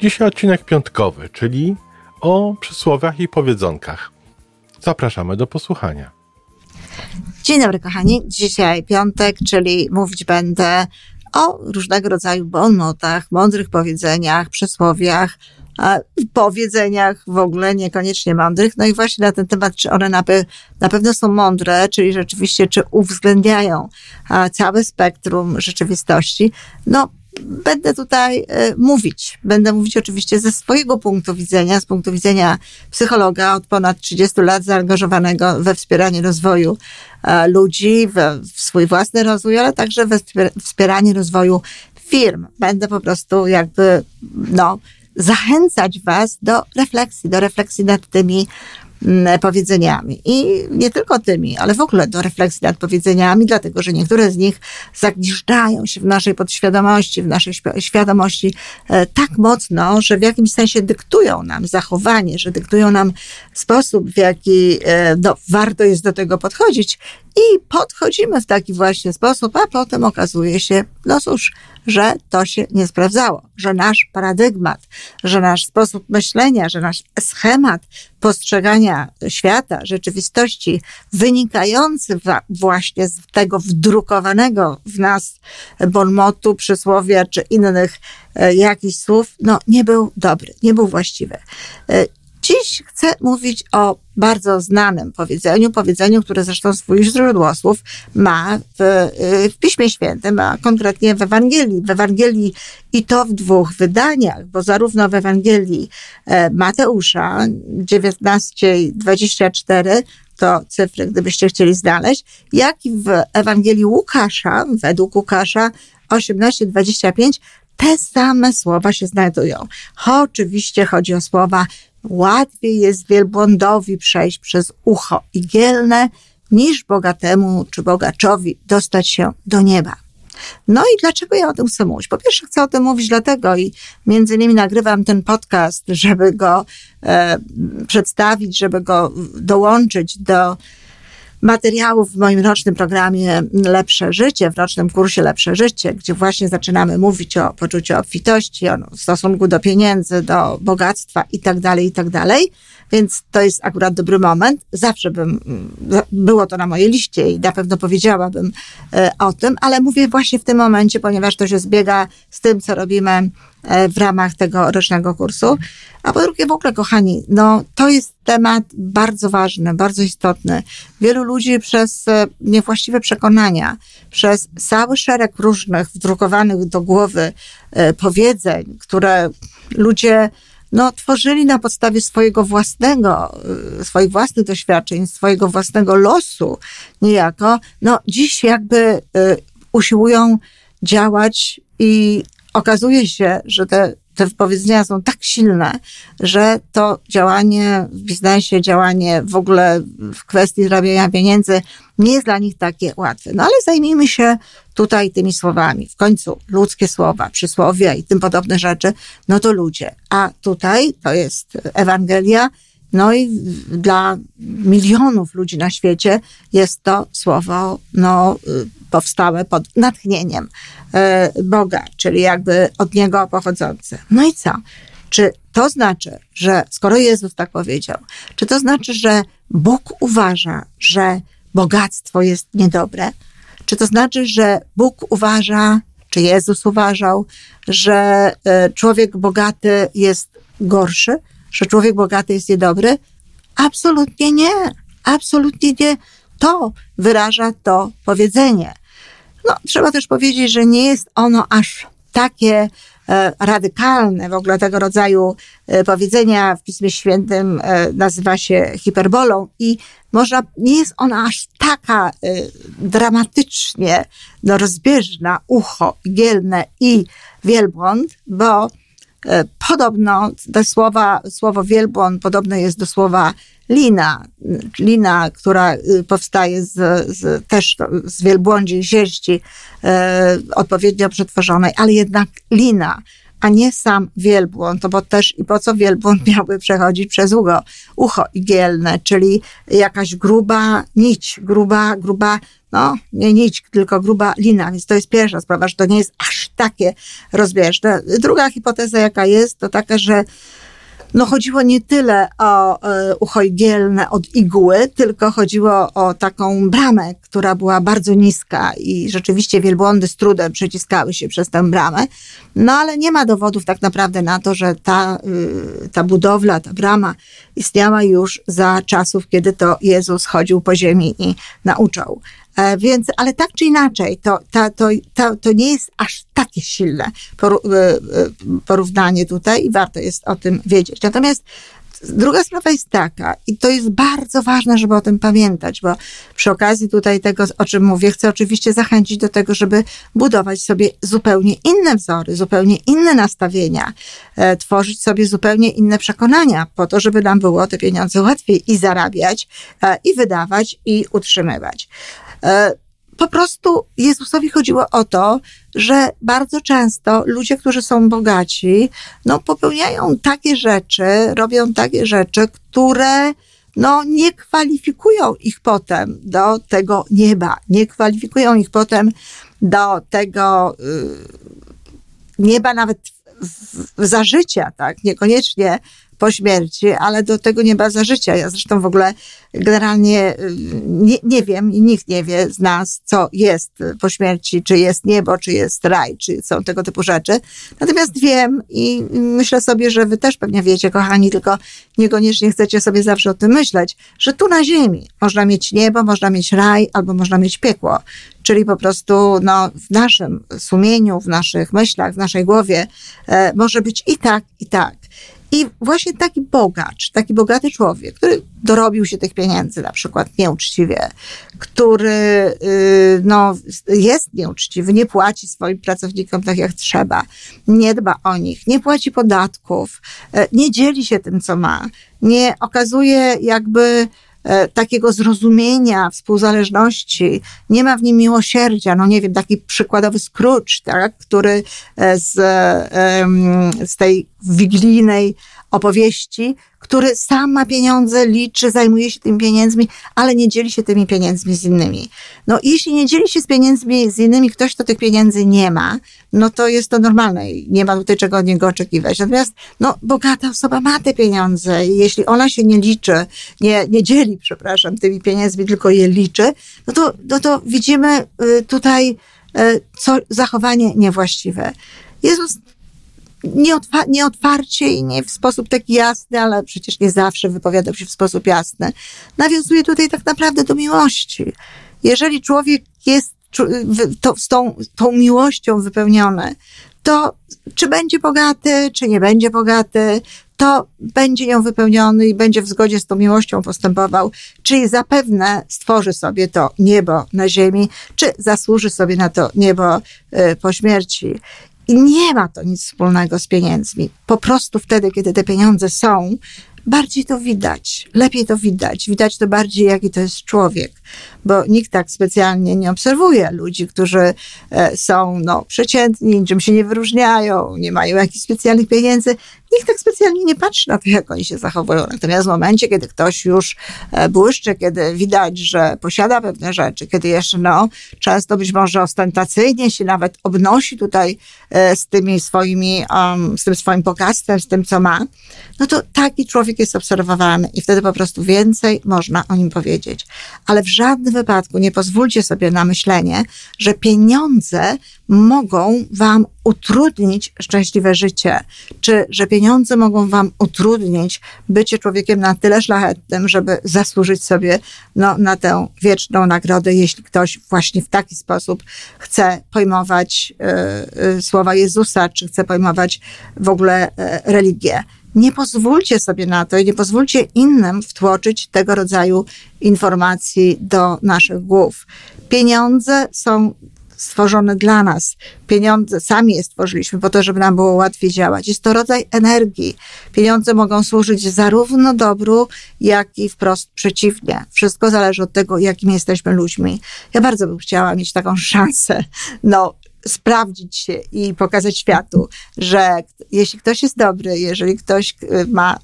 Dzisiaj odcinek piątkowy, czyli o przysłowiach i powiedzonkach. Zapraszamy do posłuchania. Dzień dobry, kochani. Dzisiaj piątek, czyli mówić będę o różnego rodzaju bonmotach, mądrych powiedzeniach, przysłowiach, powiedzeniach w ogóle niekoniecznie mądrych. No i właśnie na ten temat, czy one na, pe na pewno są mądre, czyli rzeczywiście, czy uwzględniają całe spektrum rzeczywistości. No, będę tutaj e, mówić. Będę mówić oczywiście ze swojego punktu widzenia, z punktu widzenia psychologa od ponad 30 lat zaangażowanego we wspieranie rozwoju e, ludzi, w swój własny rozwój, ale także we wspieranie rozwoju firm. Będę po prostu jakby, no, zachęcać Was do refleksji, do refleksji nad tymi powiedzeniami. I nie tylko tymi, ale w ogóle do refleksji nad powiedzeniami, dlatego że niektóre z nich zagniżdżają się w naszej podświadomości, w naszej świadomości e, tak mocno, że w jakimś sensie dyktują nam zachowanie, że dyktują nam sposób, w jaki e, no, warto jest do tego podchodzić. I podchodzimy w taki właśnie sposób, a potem okazuje się, no cóż, że to się nie sprawdzało, że nasz paradygmat, że nasz sposób myślenia, że nasz schemat postrzegania świata, rzeczywistości, wynikający właśnie z tego wdrukowanego w nas bonmotu, przysłowia czy innych e, jakichś słów, no nie był dobry, nie był właściwy. Dziś chcę mówić o bardzo znanym powiedzeniu, powiedzeniu, które zresztą swój źródłosłów ma w, y, w Piśmie Świętym, a konkretnie w Ewangelii. W Ewangelii i to w dwóch wydaniach, bo zarówno w Ewangelii e, Mateusza 19:24 to cyfry, gdybyście chcieli znaleźć, jak i w Ewangelii Łukasza, według Łukasza 18:25 te same słowa się znajdują. Oczywiście chodzi o słowa Łatwiej jest wielbłądowi przejść przez ucho igielne, niż bogatemu czy bogaczowi dostać się do nieba. No i dlaczego ja o tym chcę mówić? Po pierwsze, chcę o tym mówić dlatego i między innymi nagrywam ten podcast, żeby go e, przedstawić, żeby go dołączyć do materiałów w moim rocznym programie Lepsze Życie, w rocznym kursie Lepsze Życie, gdzie właśnie zaczynamy mówić o poczuciu obfitości, o stosunku do pieniędzy, do bogactwa i tak dalej, i tak dalej. Więc to jest akurat dobry moment. Zawsze bym, było to na mojej liście i na pewno powiedziałabym e, o tym, ale mówię właśnie w tym momencie, ponieważ to się zbiega z tym, co robimy w ramach tego rocznego kursu. A po drugie, w ogóle, kochani, no to jest temat bardzo ważny, bardzo istotny. Wielu ludzi przez e, niewłaściwe przekonania, przez cały szereg różnych wdrukowanych do głowy powiedzeń, które ludzie no, tworzyli na podstawie swojego własnego, swoich własnych doświadczeń, swojego własnego losu niejako, no, dziś jakby usiłują działać i okazuje się, że te te wypowiedzenia są tak silne, że to działanie w biznesie, działanie w ogóle w kwestii zarabiania pieniędzy nie jest dla nich takie łatwe. No ale zajmijmy się tutaj tymi słowami. W końcu ludzkie słowa, przysłowia i tym podobne rzeczy, no to ludzie. A tutaj to jest Ewangelia, no i dla milionów ludzi na świecie jest to słowo, no, powstałe pod natchnieniem e, Boga, czyli jakby od Niego pochodzące. No i co? Czy to znaczy, że skoro Jezus tak powiedział, czy to znaczy, że Bóg uważa, że bogactwo jest niedobre? Czy to znaczy, że Bóg uważa, czy Jezus uważał, że e, człowiek bogaty jest gorszy, że człowiek bogaty jest niedobry? Absolutnie nie. Absolutnie nie. To wyraża to powiedzenie. No, trzeba też powiedzieć, że nie jest ono aż takie e, radykalne, w ogóle tego rodzaju e, powiedzenia w Pismie Świętym e, nazywa się hiperbolą i można, nie jest ona aż taka dramatycznie no, rozbieżna, ucho, gielne i wielbłąd, bo podobno te słowa, słowo wielbłąd podobne jest do słowa lina, lina, która y, powstaje z, z też z wielbłądziej sierści e, odpowiednio przetworzonej, ale jednak lina a nie sam wielbłąd, to bo też i po co wielbłąd miałby przechodzić przez ucho, ucho igielne, czyli jakaś gruba nić, gruba, gruba, no nie nić, tylko gruba lina, więc to jest pierwsza sprawa, że to nie jest aż takie rozbieżne. Druga hipoteza, jaka jest, to taka, że no chodziło nie tyle o e, ucho igielne od igły, tylko chodziło o taką bramę, która była bardzo niska i rzeczywiście wielbłądy z trudem przyciskały się przez tę bramę. No ale nie ma dowodów tak naprawdę na to, że ta, y, ta budowla, ta brama istniała już za czasów, kiedy to Jezus chodził po ziemi i nauczał. E, więc, ale tak czy inaczej, to, to, to, to, to nie jest aż takie silne e, e, porównanie tutaj i warto jest o tym wiedzieć. Natomiast Druga sprawa jest taka, i to jest bardzo ważne, żeby o tym pamiętać, bo przy okazji tutaj tego, o czym mówię, chcę oczywiście zachęcić do tego, żeby budować sobie zupełnie inne wzory, zupełnie inne nastawienia, tworzyć sobie zupełnie inne przekonania, po to, żeby nam było te pieniądze łatwiej i zarabiać, i wydawać, i utrzymywać. E, po prostu Jezusowi chodziło o to, że bardzo często ludzie, którzy są bogaci, no popełniają takie rzeczy, robią takie rzeczy, które no, nie kwalifikują ich potem do tego nieba, nie kwalifikują ich potem do tego y, nieba nawet w, w, za życia, tak? Niekoniecznie po śmierci, ale do tego nieba za życia. Ja zresztą w ogóle generalnie y, nie, nie wiem i nikt nie wie z nas, co jest po śmierci, czy jest niebo, czy jest raj, czy są tego typu rzeczy. Natomiast wiem i myślę sobie, że wy też pewnie wiecie, kochani, tylko niekoniecznie chcecie sobie zawsze o tym myśleć, że tu na ziemi można mieć niebo, można mieć raj, albo można mieć piekło. Czyli po prostu no, w naszym sumieniu, w naszych myślach, w naszej głowie e, może być i tak, i tak. I właśnie taki bogacz, taki bogaty człowiek, który dorobił się tych pieniędzy na przykład nieuczciwie, który y, no, jest nieuczciwy, nie płaci swoim pracownikom tak jak trzeba, nie dba o nich, nie płaci podatków, e, nie dzieli się tym, co ma, nie okazuje jakby takiego zrozumienia, współzależności, nie ma w nim miłosierdzia, no nie wiem, taki przykładowy Scrooge, tak, który e, z, z tej wigilijnej opowieści, który sam ma pieniądze, liczy, zajmuje się tymi pieniędzmi, ale nie dzieli się tymi pieniędzmi z innymi. No jeśli nie dzieli się z pieniędzmi z innymi, ktoś, kto tych pieniędzy nie ma, no to jest to normalne i nie ma tutaj czego od niego oczekiwać. Natomiast, no, bogata osoba ma te pieniądze i jeśli ona się nie liczy, nie, nie dzieli, przepraszam, tymi pieniędzmi, tylko je liczy, no to, no to widzimy y, tutaj y, co, zachowanie niewłaściwe. Jezus nieotwarcie i nie w sposób taki jasny, ale przecież nie zawsze wypowiadał się w sposób jasny, nawiązuje tutaj tak naprawdę do miłości. Jeżeli człowiek jest to, z tą, tą miłością wypełniony, to czy będzie bogaty, czy nie będzie bogaty, to będzie ją wypełniony i będzie w zgodzie z tą miłością postępował, czyli zapewne stworzy sobie to niebo na ziemi, czy zasłuży sobie na to niebo y, po śmierci. I nie ma to nic wspólnego z pieniędzmi. Po prostu wtedy, kiedy te pieniądze są, bardziej to widać, lepiej to widać. Widać to bardziej, jaki to jest człowiek, bo nikt tak specjalnie nie obserwuje ludzi, którzy e, są no, przeciętni, niczym się nie wyróżniają, nie mają jakichś specjalnych pieniędzy nikt tak specjalnie nie patrzy na to, jak oni się zachowują. Natomiast w momencie, kiedy ktoś już e, błyszczy, kiedy widać, że posiada pewne rzeczy, kiedy jeszcze, no, często być może ostentacyjnie się nawet obnosi tutaj e, z tymi swoimi, um, z tym swoim bogactwem, z tym, co ma, no to taki człowiek jest obserwowany i wtedy po prostu więcej można o nim powiedzieć. Ale w żadnym wypadku nie pozwólcie sobie na myślenie, że pieniądze mogą wam utrudnić szczęśliwe życie, czy że pieniądze mogą wam utrudnić bycie człowiekiem na tyle szlachetnym, żeby zasłużyć sobie no, na tę wieczną nagrodę, jeśli ktoś właśnie w taki sposób chce pojmować y, y, słowa Jezusa, czy chce pojmować w ogóle y, religię. Nie pozwólcie sobie na to i nie pozwólcie innym wtłoczyć tego rodzaju informacji do naszych głów. Pieniądze są stworzone dla nas. Pieniądze sami je stworzyliśmy po to, żeby nam było łatwiej działać. Jest to rodzaj energii. Pieniądze mogą służyć zarówno dobru, jak i wprost przeciwnie. Wszystko zależy od tego, jakimi jesteśmy ludźmi. Ja bardzo bym chciała mieć taką szansę, no, sprawdzić się i pokazać światu, że jeśli ktoś jest dobry, jeżeli ktoś y, ma y,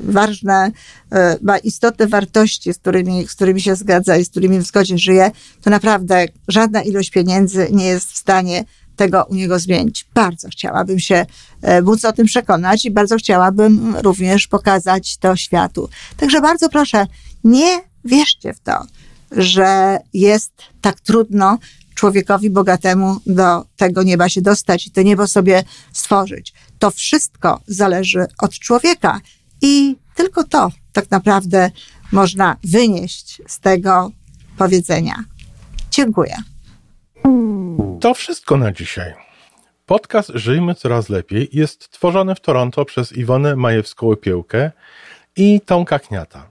ważne, y, ma istotne wartości, z którymi, z którymi się zgadza i z którymi w zgodzie żyje, to naprawdę żadna ilość pieniędzy nie jest w stanie tego u niego zmienić. Bardzo chciałabym się e, móc o tym przekonać i bardzo chciałabym również pokazać to światu. Także bardzo proszę, nie wierzcie w to, że jest tak trudno człowiekowi bogatemu do tego nieba się dostać i to niebo sobie stworzyć. To wszystko zależy od człowieka i tylko to tak naprawdę można wynieść z tego powiedzenia. Dziękuję. To wszystko na dzisiaj. Podcast Żyjmy Coraz Lepiej jest tworzony w Toronto przez Iwonę Majewską-Piełkę i Tomka Kniata.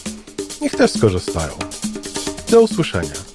niech też skorzystają. Do usłyszenia.